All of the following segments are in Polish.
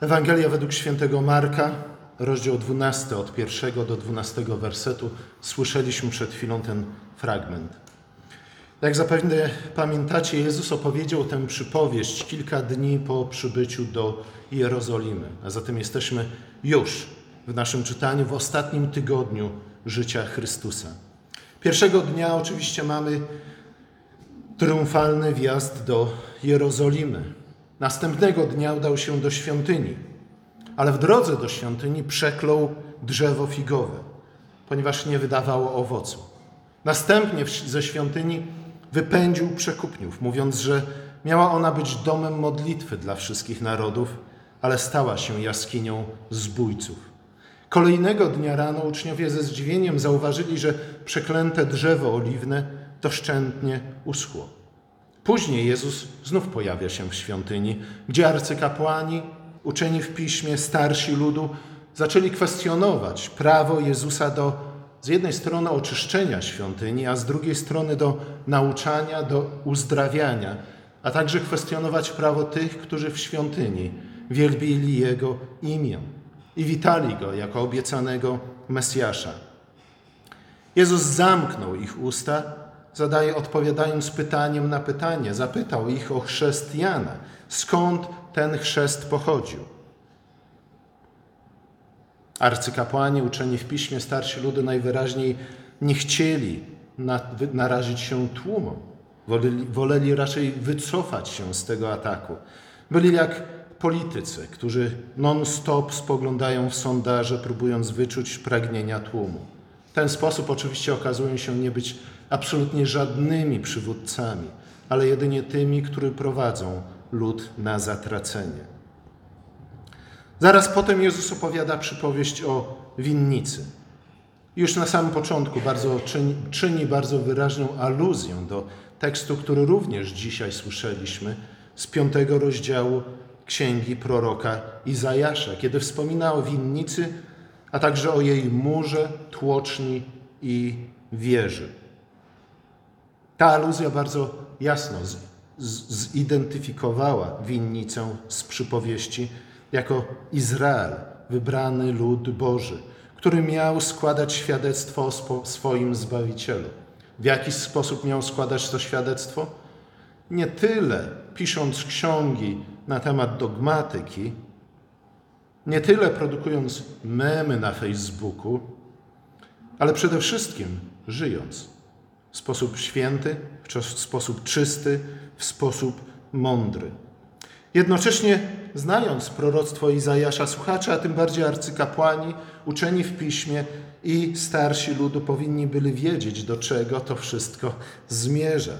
Ewangelia według świętego Marka, rozdział 12, od pierwszego do 12 wersetu. Słyszeliśmy przed chwilą ten fragment. Jak zapewne pamiętacie, Jezus opowiedział tę przypowieść kilka dni po przybyciu do Jerozolimy. A zatem jesteśmy już w naszym czytaniu w ostatnim tygodniu życia Chrystusa. Pierwszego dnia oczywiście mamy triumfalny wjazd do Jerozolimy. Następnego dnia udał się do świątyni, ale w drodze do świątyni przeklął drzewo figowe, ponieważ nie wydawało owocu. Następnie ze świątyni wypędził przekupniów, mówiąc, że miała ona być domem modlitwy dla wszystkich narodów, ale stała się jaskinią zbójców. Kolejnego dnia rano uczniowie ze zdziwieniem zauważyli, że przeklęte drzewo oliwne doszczętnie uschło. Później Jezus znów pojawia się w świątyni, gdzie arcykapłani, uczeni w piśmie, starsi ludu zaczęli kwestionować prawo Jezusa do z jednej strony oczyszczenia świątyni, a z drugiej strony do nauczania, do uzdrawiania, a także kwestionować prawo tych, którzy w świątyni wielbili Jego imię i witali Go jako obiecanego Mesjasza. Jezus zamknął ich usta, zadaje, odpowiadając pytaniem na pytanie. Zapytał ich o chrzest Jana. Skąd ten chrzest pochodził? Arcykapłani, uczeni w piśmie, starsi ludy najwyraźniej nie chcieli narazić się tłumom. Woleli, woleli raczej wycofać się z tego ataku. Byli jak politycy, którzy non-stop spoglądają w sondaże, próbując wyczuć pragnienia tłumu. W ten sposób oczywiście okazują się nie być absolutnie żadnymi przywódcami, ale jedynie tymi, którzy prowadzą lud na zatracenie. Zaraz potem Jezus opowiada przypowieść o winnicy. Już na samym początku bardzo czyni, czyni bardzo wyraźną aluzję do tekstu, który również dzisiaj słyszeliśmy z piątego rozdziału księgi proroka Izajasza, kiedy wspomina o winnicy, a także o jej murze, tłoczni i wieży. Ta aluzja bardzo jasno zidentyfikowała winnicę z przypowieści jako Izrael, wybrany lud Boży, który miał składać świadectwo o swoim Zbawicielu. W jaki sposób miał składać to świadectwo? Nie tyle pisząc książki na temat dogmatyki, nie tyle produkując memy na Facebooku, ale przede wszystkim żyjąc w sposób święty, w sposób czysty, w sposób mądry. Jednocześnie znając proroctwo Izajasza, słuchacze, a tym bardziej arcykapłani, uczeni w piśmie i starsi ludu powinni byli wiedzieć, do czego to wszystko zmierza.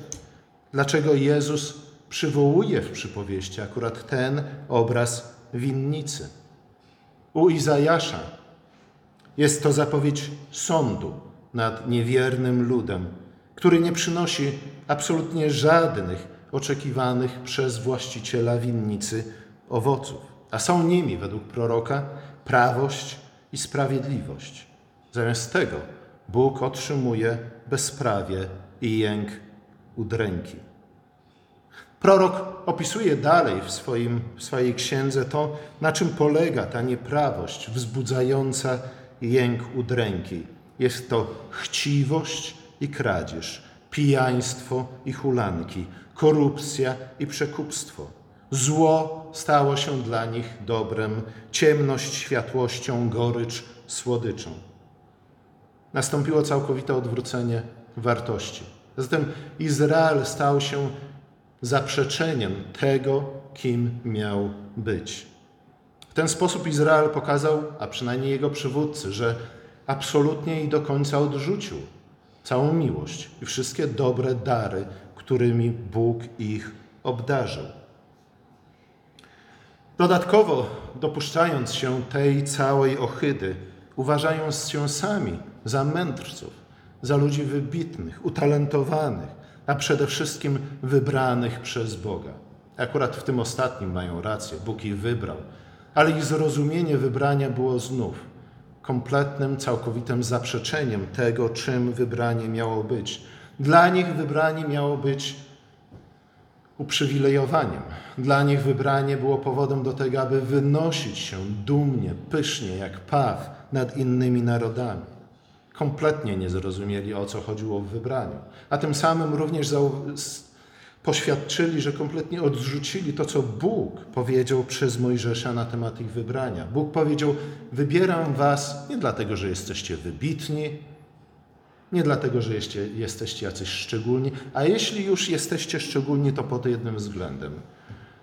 Dlaczego Jezus przywołuje w przypowieści akurat ten obraz winnicy. U Izajasza jest to zapowiedź sądu nad niewiernym ludem, który nie przynosi absolutnie żadnych oczekiwanych przez właściciela winnicy owoców, a są nimi, według proroka, prawość i sprawiedliwość. Zamiast tego Bóg otrzymuje bezprawie i jęk udręki. Prorok opisuje dalej w, swoim, w swojej księdze to, na czym polega ta nieprawość wzbudzająca jęk udręki. Jest to chciwość i kradzież, pijaństwo i hulanki, korupcja i przekupstwo. Zło stało się dla nich dobrem, ciemność światłością, gorycz słodyczą. Nastąpiło całkowite odwrócenie wartości. Zatem Izrael stał się zaprzeczeniem tego, kim miał być. W ten sposób Izrael pokazał, a przynajmniej jego przywódcy, że absolutnie i do końca odrzucił całą miłość i wszystkie dobre dary, którymi Bóg ich obdarzył. Dodatkowo, dopuszczając się tej całej ohydy, uważając się sami za mędrców, za ludzi wybitnych, utalentowanych, a przede wszystkim wybranych przez Boga. Akurat w tym ostatnim mają rację, Bóg ich wybrał, ale ich zrozumienie wybrania było znów kompletnym, całkowitym zaprzeczeniem tego, czym wybranie miało być. Dla nich wybranie miało być uprzywilejowaniem. Dla nich wybranie było powodem do tego, aby wynosić się dumnie, pysznie, jak paw nad innymi narodami. Kompletnie nie zrozumieli, o co chodziło w wybraniu. A tym samym również poświadczyli, że kompletnie odrzucili to, co Bóg powiedział przez Mojżesza na temat ich wybrania. Bóg powiedział: Wybieram was nie dlatego, że jesteście wybitni, nie dlatego, że jesteście, jesteście jacyś szczególni, a jeśli już jesteście szczególni, to pod jednym względem.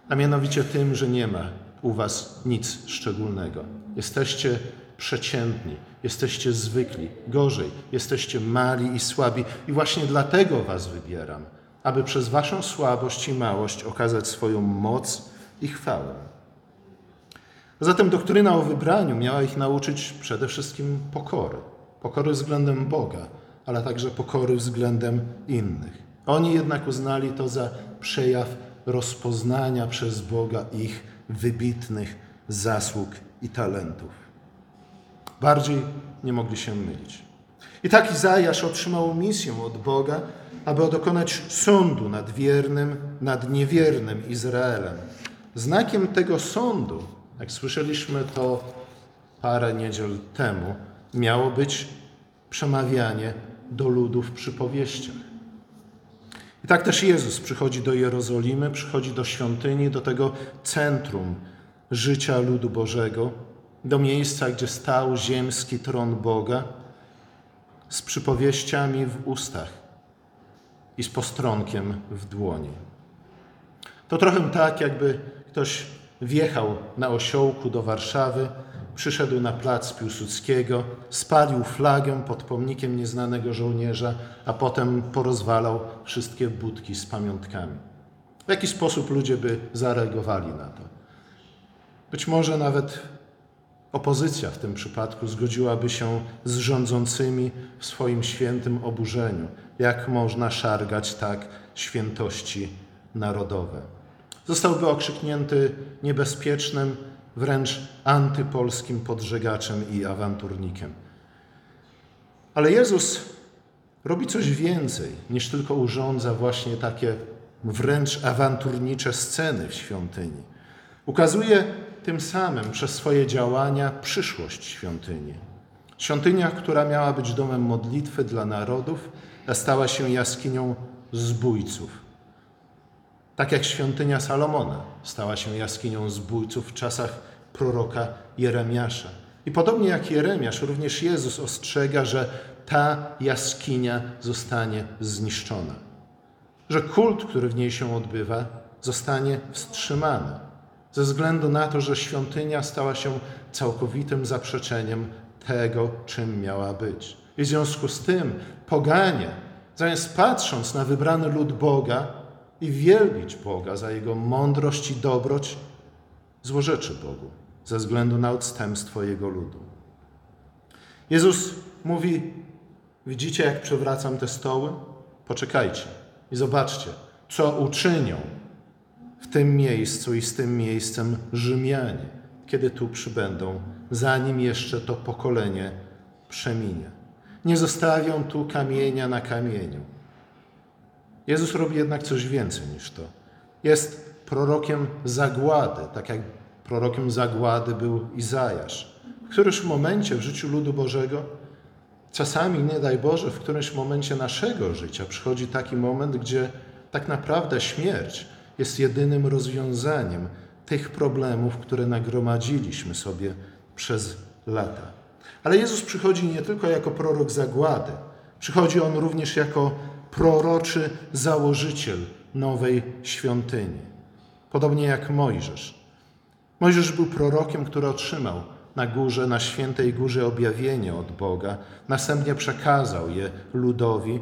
A mianowicie tym, że nie ma u was nic szczególnego. Jesteście przeciętni, jesteście zwykli, gorzej, jesteście mali i słabi i właśnie dlatego was wybieram, aby przez waszą słabość i małość okazać swoją moc i chwałę. Zatem doktryna o wybraniu miała ich nauczyć przede wszystkim pokory. Pokory względem Boga, ale także pokory względem innych. Oni jednak uznali to za przejaw rozpoznania przez Boga ich wybitnych zasług i talentów. Bardziej nie mogli się mylić. I tak Izajasz otrzymał misję od Boga, aby dokonać sądu nad wiernym, nad niewiernym Izraelem. Znakiem tego sądu, jak słyszeliśmy to parę niedziel temu, miało być przemawianie do ludu w przypowieściach. I tak też Jezus przychodzi do Jerozolimy, przychodzi do świątyni, do tego centrum życia ludu Bożego, do miejsca, gdzie stał ziemski tron Boga, z przypowieściami w ustach i z postronkiem w dłoni. To trochę tak, jakby ktoś wjechał na osiołku do Warszawy przyszedł na plac Piłsudskiego, spalił flagę pod pomnikiem nieznanego żołnierza, a potem porozwalał wszystkie budki z pamiątkami. W jaki sposób ludzie by zareagowali na to? Być może nawet opozycja w tym przypadku zgodziłaby się z rządzącymi w swoim świętym oburzeniu. Jak można szargać tak świętości narodowe? Zostałby okrzyknięty niebezpiecznym, wręcz antypolskim podżegaczem i awanturnikiem. Ale Jezus robi coś więcej niż tylko urządza właśnie takie wręcz awanturnicze sceny w świątyni. Ukazuje tym samym przez swoje działania przyszłość świątyni. Świątynia, która miała być domem modlitwy dla narodów, stała się jaskinią zbójców tak jak świątynia Salomona stała się jaskinią zbójców w czasach proroka Jeremiasza. I podobnie jak Jeremiasz, również Jezus ostrzega, że ta jaskinia zostanie zniszczona. Że kult, który w niej się odbywa, zostanie wstrzymany. Ze względu na to, że świątynia stała się całkowitym zaprzeczeniem tego, czym miała być. I w związku z tym poganie, zamiast patrząc na wybrany lud Boga, i wielbić Boga za Jego mądrość i dobroć, złorzeczy Bogu ze względu na odstępstwo Jego ludu. Jezus mówi, widzicie jak przewracam te stoły? Poczekajcie i zobaczcie, co uczynią w tym miejscu i z tym miejscem Rzymianie, kiedy tu przybędą, zanim jeszcze to pokolenie przeminie. Nie zostawią tu kamienia na kamieniu Jezus robi jednak coś więcej niż to. Jest prorokiem zagłady, tak jak prorokiem zagłady był Izajasz. W którymś momencie w życiu ludu Bożego, czasami, nie daj Boże, w którymś momencie naszego życia przychodzi taki moment, gdzie tak naprawdę śmierć jest jedynym rozwiązaniem tych problemów, które nagromadziliśmy sobie przez lata. Ale Jezus przychodzi nie tylko jako prorok zagłady, przychodzi on również jako proroczy założyciel nowej świątyni. Podobnie jak Mojżesz. Mojżesz był prorokiem, który otrzymał na górze, na świętej górze objawienie od Boga, następnie przekazał je ludowi.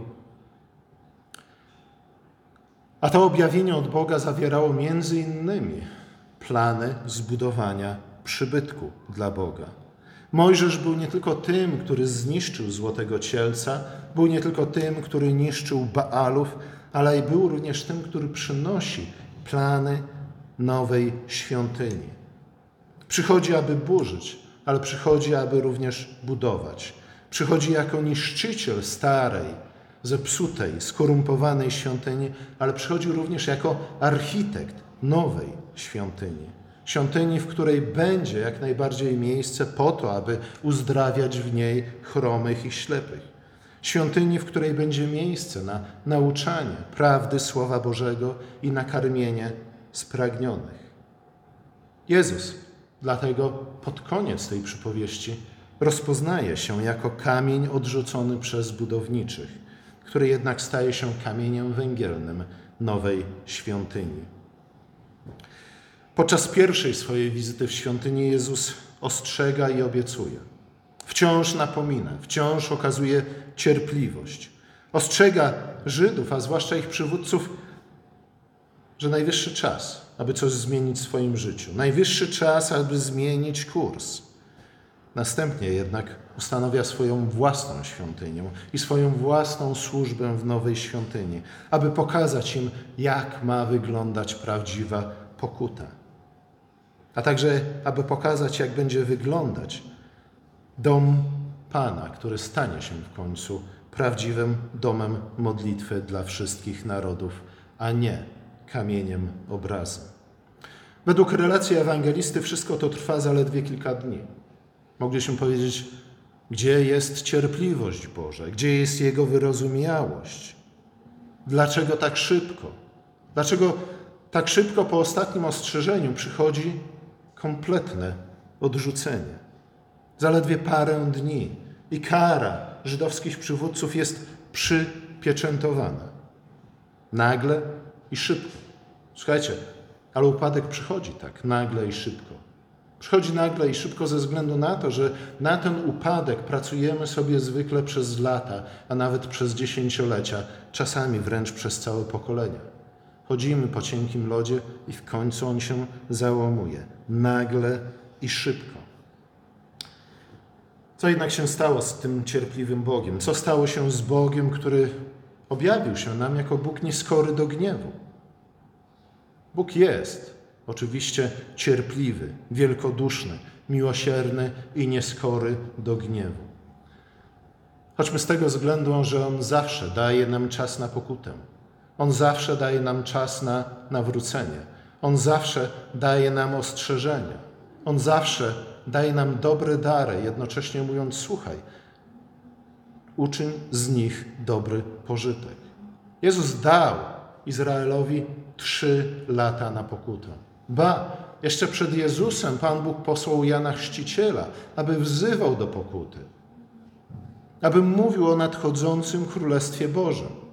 A to objawienie od Boga zawierało między innymi plany zbudowania przybytku dla Boga. Mojżesz był nie tylko tym, który zniszczył złotego cielca, był nie tylko tym, który niszczył Baalów, ale i był również tym, który przynosi plany nowej świątyni. Przychodzi, aby burzyć, ale przychodzi, aby również budować. Przychodzi jako niszczyciel starej, zepsutej, skorumpowanej świątyni, ale przychodził również jako architekt nowej świątyni. Świątyni, w której będzie jak najbardziej miejsce po to, aby uzdrawiać w niej chromych i ślepych. Świątyni, w której będzie miejsce na nauczanie prawdy Słowa Bożego i na karmienie spragnionych. Jezus dlatego pod koniec tej przypowieści rozpoznaje się jako kamień odrzucony przez budowniczych, który jednak staje się kamieniem węgielnym nowej świątyni. Podczas pierwszej swojej wizyty w świątyni Jezus ostrzega i obiecuje. Wciąż napomina, wciąż okazuje cierpliwość. Ostrzega Żydów, a zwłaszcza ich przywódców, że najwyższy czas, aby coś zmienić w swoim życiu. Najwyższy czas, aby zmienić kurs. Następnie jednak ustanawia swoją własną świątynię i swoją własną służbę w nowej świątyni, aby pokazać im, jak ma wyglądać prawdziwa pokuta. A także, aby pokazać, jak będzie wyglądać dom Pana, który stanie się w końcu prawdziwym domem modlitwy dla wszystkich narodów, a nie kamieniem obrazy. Według relacji ewangelisty wszystko to trwa zaledwie kilka dni. Mogliśmy powiedzieć, gdzie jest cierpliwość Boża, gdzie jest Jego wyrozumiałość. Dlaczego tak szybko? Dlaczego tak szybko po ostatnim ostrzeżeniu przychodzi kompletne odrzucenie? Zaledwie parę dni i kara żydowskich przywódców jest przypieczętowana. Nagle i szybko. Słuchajcie, ale upadek przychodzi tak nagle i szybko. Przychodzi nagle i szybko ze względu na to, że na ten upadek pracujemy sobie zwykle przez lata, a nawet przez dziesięciolecia, czasami wręcz przez całe pokolenia. Chodzimy po cienkim lodzie i w końcu on się załamuje. Nagle i szybko. Co jednak się stało z tym cierpliwym Bogiem? Co stało się z Bogiem, który objawił się nam jako Bóg nieskory do gniewu? Bóg jest oczywiście cierpliwy, wielkoduszny, miłosierny i nieskory do gniewu. Choćby z tego względu, że On zawsze daje nam czas na pokutę. On zawsze daje nam czas na nawrócenie. On zawsze daje nam ostrzeżenia. On zawsze daje nam dobre dary, jednocześnie mówiąc: Słuchaj, uczyń z nich dobry pożytek. Jezus dał Izraelowi trzy lata na pokutę. Ba, jeszcze przed Jezusem Pan Bóg posłał Jana Chrzciciela, aby wzywał do pokuty, aby mówił o nadchodzącym Królestwie Bożym.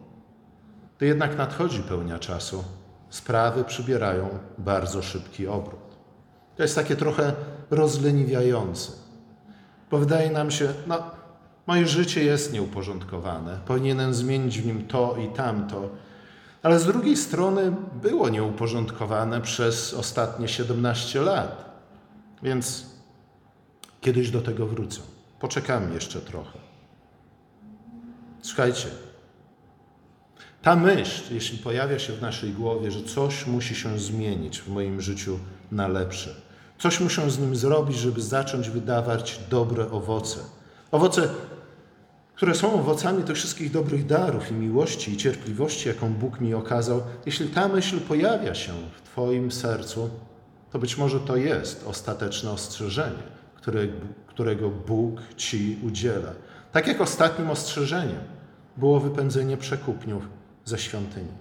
To jednak nadchodzi pełnia czasu, sprawy przybierają bardzo szybki obrót. To jest takie trochę rozleniwiające, bo wydaje nam się, no, moje życie jest nieuporządkowane, powinienem zmienić w nim to i tamto, ale z drugiej strony było nieuporządkowane przez ostatnie 17 lat. Więc kiedyś do tego wrócę. Poczekamy jeszcze trochę. Słuchajcie, ta myśl, jeśli pojawia się w naszej głowie, że coś musi się zmienić w moim życiu na lepsze, coś muszę z nim zrobić, żeby zacząć wydawać dobre owoce. Owoce które są owocami tych wszystkich dobrych darów i miłości i cierpliwości, jaką Bóg mi okazał, jeśli ta myśl pojawia się w Twoim sercu, to być może to jest ostateczne ostrzeżenie, które, którego Bóg Ci udziela. Tak jak ostatnim ostrzeżeniem było wypędzenie przekupniów ze świątyni.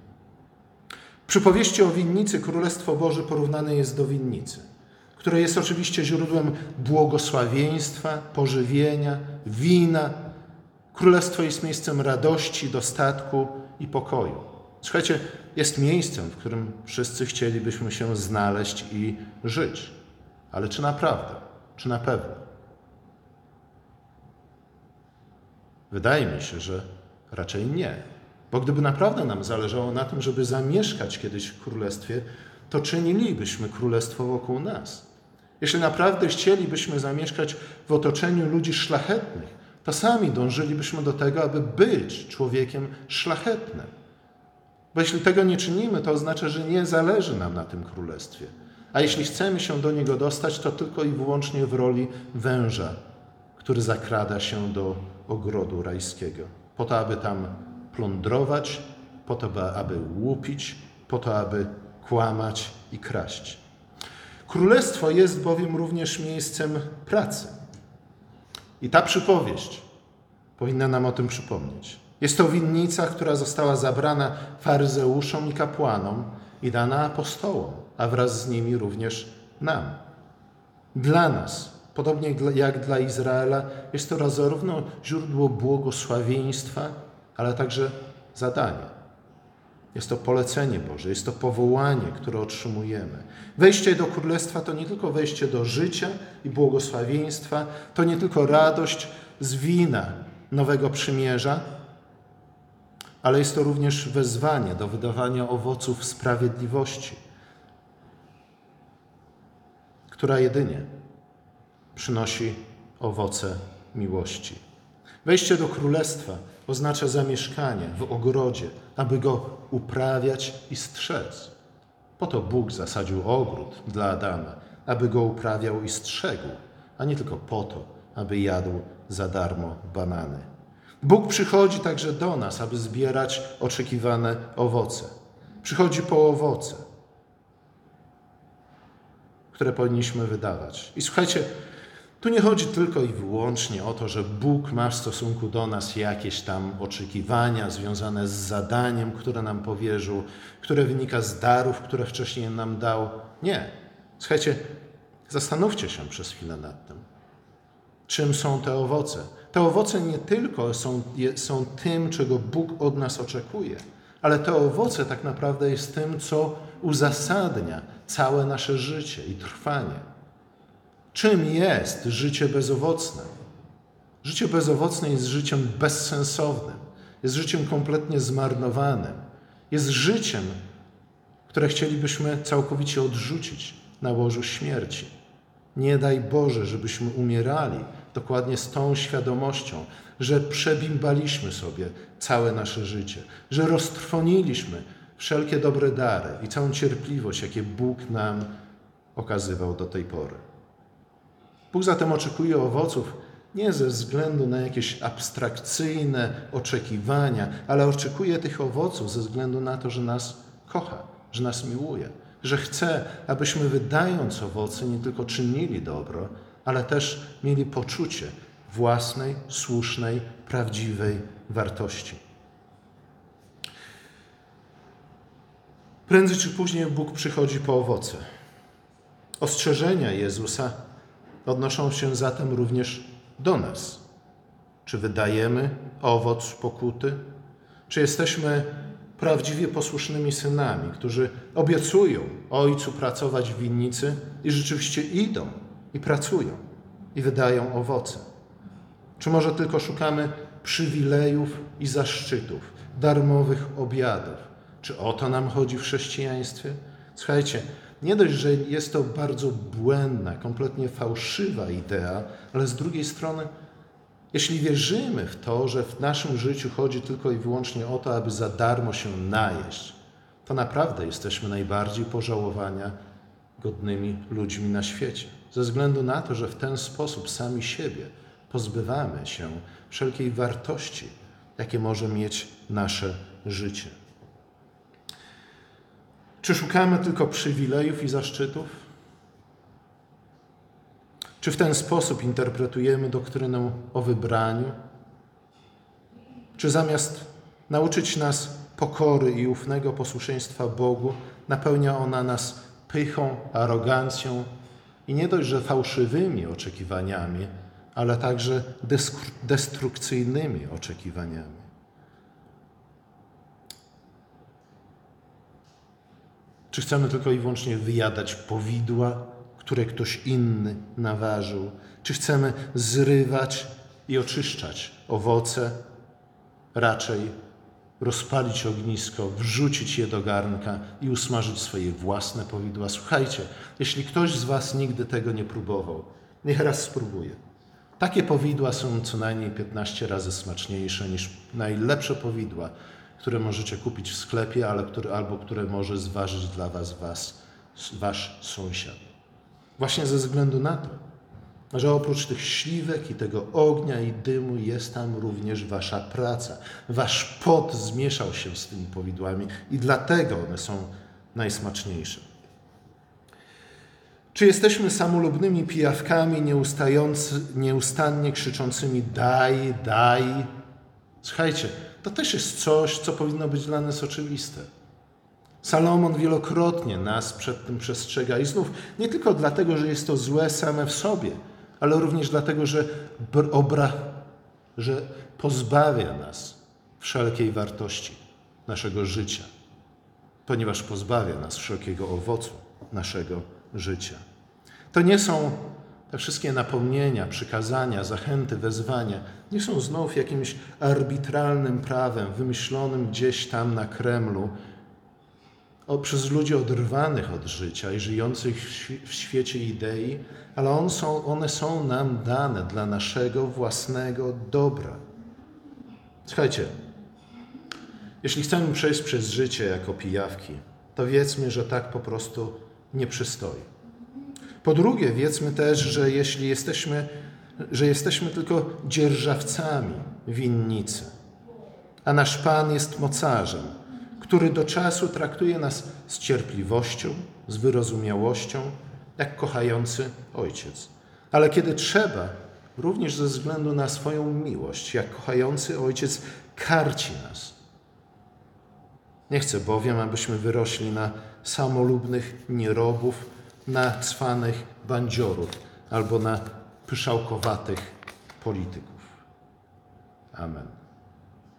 W o winnicy Królestwo Boże porównane jest do winnicy, które jest oczywiście źródłem błogosławieństwa, pożywienia, wina, Królestwo jest miejscem radości, dostatku i pokoju. Słuchajcie, jest miejscem, w którym wszyscy chcielibyśmy się znaleźć i żyć. Ale czy naprawdę? Czy na pewno? Wydaje mi się, że raczej nie. Bo gdyby naprawdę nam zależało na tym, żeby zamieszkać kiedyś w królestwie, to czynilibyśmy królestwo wokół nas. Jeśli naprawdę chcielibyśmy zamieszkać w otoczeniu ludzi szlachetnych, to sami dążylibyśmy do tego, aby być człowiekiem szlachetnym. Bo jeśli tego nie czynimy, to oznacza, że nie zależy nam na tym królestwie. A jeśli chcemy się do niego dostać, to tylko i wyłącznie w roli węża, który zakrada się do ogrodu rajskiego, po to, aby tam plądrować, po to, by- aby łupić, po to, aby kłamać i kraść. Królestwo jest bowiem również miejscem pracy. I ta przypowieść powinna nam o tym przypomnieć. Jest to winnica, która została zabrana faryzeuszom i kapłanom i dana apostołom, a wraz z nimi również nam. Dla nas, podobnie jak dla Izraela, jest to zarówno źródło błogosławieństwa, ale także zadanie. Jest to polecenie Boże, jest to powołanie, które otrzymujemy. Wejście do Królestwa to nie tylko wejście do życia i błogosławieństwa, to nie tylko radość z wina nowego przymierza, ale jest to również wezwanie do wydawania owoców sprawiedliwości, która jedynie przynosi owoce miłości. Wejście do królestwa oznacza zamieszkanie w ogrodzie, aby go uprawiać i strzec. Po to Bóg zasadził ogród dla Adama, aby go uprawiał i strzegł, a nie tylko po to, aby jadł za darmo banany. Bóg przychodzi także do nas, aby zbierać oczekiwane owoce. Przychodzi po owoce, które powinniśmy wydawać. I słuchajcie, tu nie chodzi tylko i wyłącznie o to, że Bóg ma w stosunku do nas jakieś tam oczekiwania związane z zadaniem, które nam powierzył, które wynika z darów, które wcześniej nam dał. Nie. Słuchajcie, zastanówcie się przez chwilę nad tym. Czym są te owoce? Te owoce nie tylko są, są tym, czego Bóg od nas oczekuje, ale te owoce tak naprawdę jest tym, co uzasadnia całe nasze życie i trwanie. Czym jest życie bezowocne? Życie bezowocne jest życiem bezsensownym, jest życiem kompletnie zmarnowanym, jest życiem, które chcielibyśmy całkowicie odrzucić na łożu śmierci. Nie daj Boże, żebyśmy umierali dokładnie z tą świadomością, że przebimbaliśmy sobie całe nasze życie, że roztrwoniliśmy wszelkie dobre dary i całą cierpliwość, jakie Bóg nam okazywał do tej pory. Bóg zatem oczekuje owoców nie ze względu na jakieś abstrakcyjne oczekiwania, ale oczekuje tych owoców ze względu na to, że nas kocha, że nas miłuje, że chce, abyśmy wydając owoce nie tylko czynili dobro, ale też mieli poczucie własnej, słusznej, prawdziwej wartości. Prędzej czy później Bóg przychodzi po owoce. Ostrzeżenia Jezusa odnoszą się zatem również do nas. Czy wydajemy owoc pokuty? Czy jesteśmy prawdziwie posłusznymi synami, którzy obiecują Ojcu pracować w winnicy i rzeczywiście idą i pracują i wydają owoce? Czy może tylko szukamy przywilejów i zaszczytów, darmowych obiadów? Czy o to nam chodzi w chrześcijaństwie? Słuchajcie, nie dość, że jest to bardzo błędna, kompletnie fałszywa idea, ale z drugiej strony, jeśli wierzymy w to, że w naszym życiu chodzi tylko i wyłącznie o to, aby za darmo się najeść, to naprawdę jesteśmy najbardziej pożałowania godnymi ludźmi na świecie. Ze względu na to, że w ten sposób sami siebie pozbywamy się wszelkiej wartości, jakie może mieć nasze życie. Czy szukamy tylko przywilejów i zaszczytów? Czy w ten sposób interpretujemy doktrynę o wybraniu? Czy zamiast nauczyć nas pokory i ufnego posłuszeństwa Bogu, napełnia ona nas pychą, arogancją i nie dość, że fałszywymi oczekiwaniami, ale także destrukcyjnymi oczekiwaniami? Czy chcemy tylko i wyłącznie wyjadać powidła, które ktoś inny naważył? Czy chcemy zrywać i oczyszczać owoce? Raczej rozpalić ognisko, wrzucić je do garnka i usmażyć swoje własne powidła. Słuchajcie, jeśli ktoś z Was nigdy tego nie próbował, niech raz spróbuje. Takie powidła są co najmniej 15 razy smaczniejsze niż najlepsze powidła, które możecie kupić w sklepie, ale które, albo które może zważyć dla Was, was Wasz sąsiad. Właśnie ze względu na to, że oprócz tych śliwek i tego ognia i dymu jest tam również wasza praca. Wasz pot zmieszał się z tymi powidłami i dlatego one są najsmaczniejsze. Czy jesteśmy samolubnymi pijawkami nieustający, nieustannie krzyczącymi daj, daj? Słuchajcie, to też jest coś, co powinno być dla nas oczywiste. Salomon wielokrotnie nas przed tym przestrzega i znów nie tylko dlatego, że jest to złe same w sobie, ale również dlatego, że, obra, że pozbawia nas wszelkiej wartości naszego życia, ponieważ pozbawia nas wszelkiego owocu naszego życia. To nie są te wszystkie napomnienia, przykazania, zachęty, wezwania, nie są znów jakimś arbitralnym prawem wymyślonym gdzieś tam na Kremlu o, przez ludzi oderwanych od życia i żyjących w świecie idei, ale one są, one są nam dane dla naszego własnego dobra. Słuchajcie, jeśli chcemy przejść przez życie jako pijawki, to wiedzmy, że tak po prostu nie przystoi. Po drugie, wiedzmy też, że jeśli jesteśmy, że jesteśmy tylko dzierżawcami winnicy, a nasz Pan jest mocarzem, który do czasu traktuje nas z cierpliwością, z wyrozumiałością, jak kochający ojciec. Ale kiedy trzeba, również ze względu na swoją miłość, jak kochający ojciec, karci nas. Nie chcę bowiem, abyśmy wyrośli na samolubnych nierobów, na cwanych bandziorów albo na pyszałkowatych polityków. Amen.